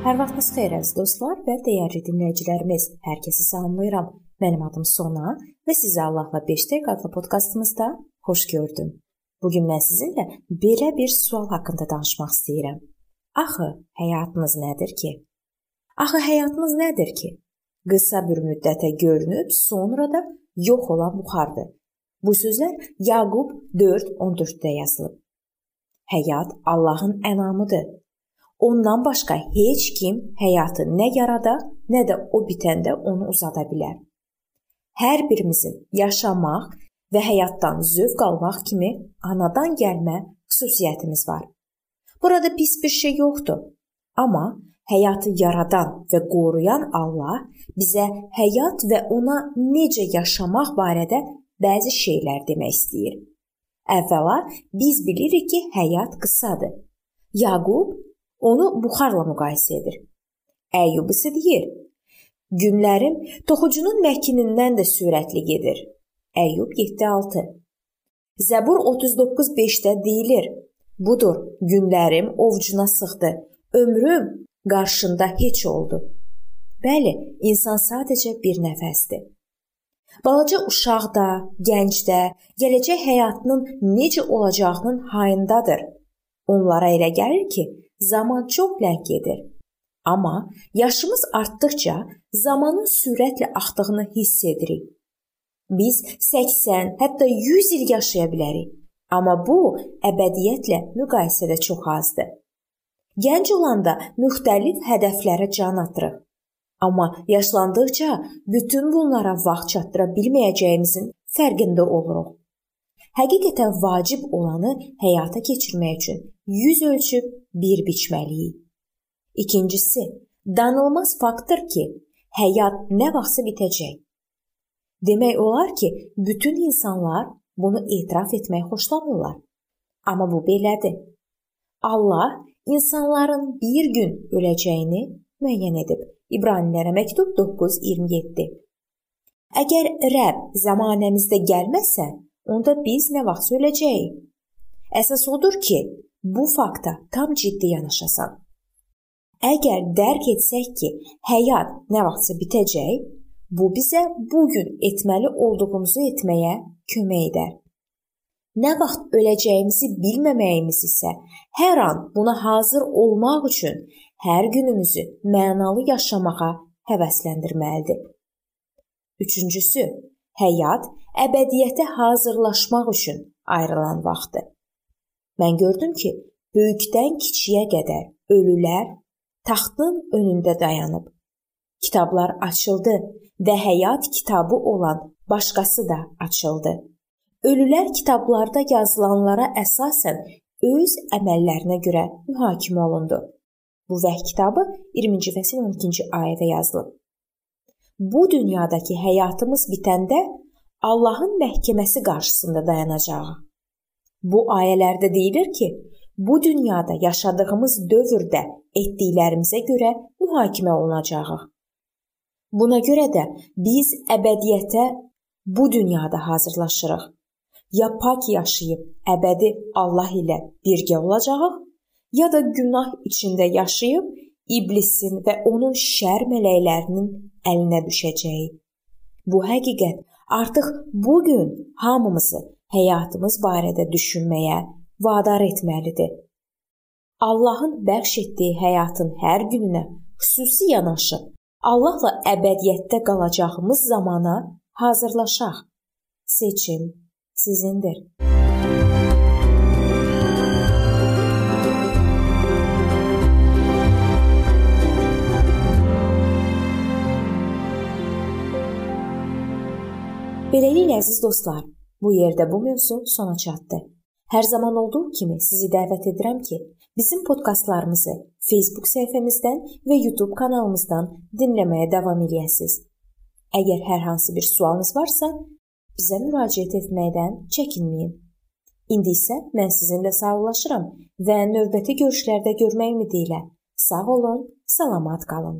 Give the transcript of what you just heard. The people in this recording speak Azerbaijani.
Sabahınız xeyir əziz dostlar və dəyərli dinləyicilərimiz. Hər kəsi salamlayıram. Mənim adım Sona və sizi Allahla 5 dəqiqə adlı podkastımızda xoş gördüm. Bu gün mən sizinlə belə bir sual haqqında danışmaq istəyirəm. Axı həyatınız nədir ki? Axı həyatınız nədir ki? Qısa bir müddətə görünüb, sonra da yox olan buxardır. Bu sözlər Yaqub 4:14-də yazılıb. Həyat Allahın ənamıdır Ondan başqa heç kim həyatı nə yarada, nə də o bitəndə onu uzada bilər. Hər birimizin yaşamaq və həyatdan zövq almaq kimi anadan gəlmə xüsusiyyətimiz var. Burada pis bir şey yoxdur. Amma həyatı yaradan və qoruyan Allah bizə həyat və ona necə yaşamaq barədə bəzi şeylər demək istəyir. Əvvəla biz bilirik ki, həyat qısadır. Yaqub onu buxarla müqayisə edir. Əyyub isə deyir: Günlərim toxucunun məkinindən də sürətli gedir. Əyyub 7:6. Zəbur 39:5-də deyilir: Budur, günlərim ovcuna sıxdı. Ömrüm qarşında heç oldu. Bəli, insan sadəcə bir nəfəsdir. Balaca uşaq da, gənc də gələcək həyatının necə olacağının hayındadır. Onlara elə gəlir ki, zaman çox ləng gedir. Amma yaşımız artdıkca zamanın sürətlə axdığını hiss edirik. Biz 80, hətta 100 il yaşaya bilərik. Amma bu əbədiyyətlə müqayisədə çox azdır. Gənc olanda müxtəlif hədəflərə can atırıq. Amma yaşlandıqca bütün bunlara vaxt çatdıra bilməyəcəyimizin fərqində oluruq. Həqiqətən vacib olanı həyata keçirmək üçün yüz ölçüb bir biçməliyik. İkincisi, danılmaz faktdır ki, həyat nə vaxtsa bitəcək. Demək olar ki, bütün insanlar bunu etiraf etmək xoşlamırlar. Amma bu belədir. Allah insanların bir gün öləcəyini müəyyən edib. İbranilərə məktub 9:27. Əgər Rəbb zəmanəmizdə gəlməsə, onda biz nə vaxt öləcəyik? Əsas odur ki, bu fakta tam ciddi yanaşasan. Əgər dərk etsək ki, həyat nə vaxtsa bitəcək, bu bizə bu gün etməli olduğumuzu etməyə kömək edər. Nə vaxt öləcəyimizi bilməməyimiz isə hər an buna hazır olmaq üçün hər günümüzü mənalı yaşamağa həvəsləndirməlidir. Üçüncüsü, həyat əbədiyyətə hazırlaşmaq üçün ayrılan vaxtdır. Mən gördüm ki, böyükdən kiçiyə qədər ölülər taxtın önündə dayanıb. Kitablar açıldı və həyat kitabı olan başqası da açıldı. Ölülər kitablarda yazılanlara əsasən öz əməllərinə görə mühakimə olundu. Bu vəhy kitabı 20-ci fəsil 12-ci ayədə yazılıb. Bu dünyadakı həyatımız bitəndə Allahın məhkəməsi qarşısında dayanacağıq. Bu ayələrdə deyilir ki, bu dünyada yaşadığımız dövrdə etdiklərimizə görə mühakimə olunacağıq. Buna görə də biz əbədiyyətə bu dünyada hazırlaşırıq. Ya pak yaşayıb əbədi Allah ilə birgə olacağıq, ya da günah içində yaşayıb iblisin və onun şər mələklərinin əlinə düşəcəyik. Bu həqiqət artıq bu gün hamımızı həyatımız barədə düşünməyə vadar etməlidir. Allahın bəxş etdiyi həyatın hər gününə xüsusi yanaşıb Allahla əbədiyyətdə qalacağımız zamana hazırlaşaq. Seçim sizindir. Beləliklə əziz dostlar, bu yerdə bu mövzu sona çatdı. Hər zaman olduğu kimi sizi dəvət edirəm ki, bizim podkastlarımızı Facebook səhifəmizdən və YouTube kanalımızdan dinləməyə davam eləyəsiniz. Əgər hər hansı bir sualınız varsa, bizə müraciət etməkdən çəkinməyin. İndi isə mən sizinlə sağollaşıram və növbəti görüşlərdə görmək ümidi ilə sağ olun, salamat qalın.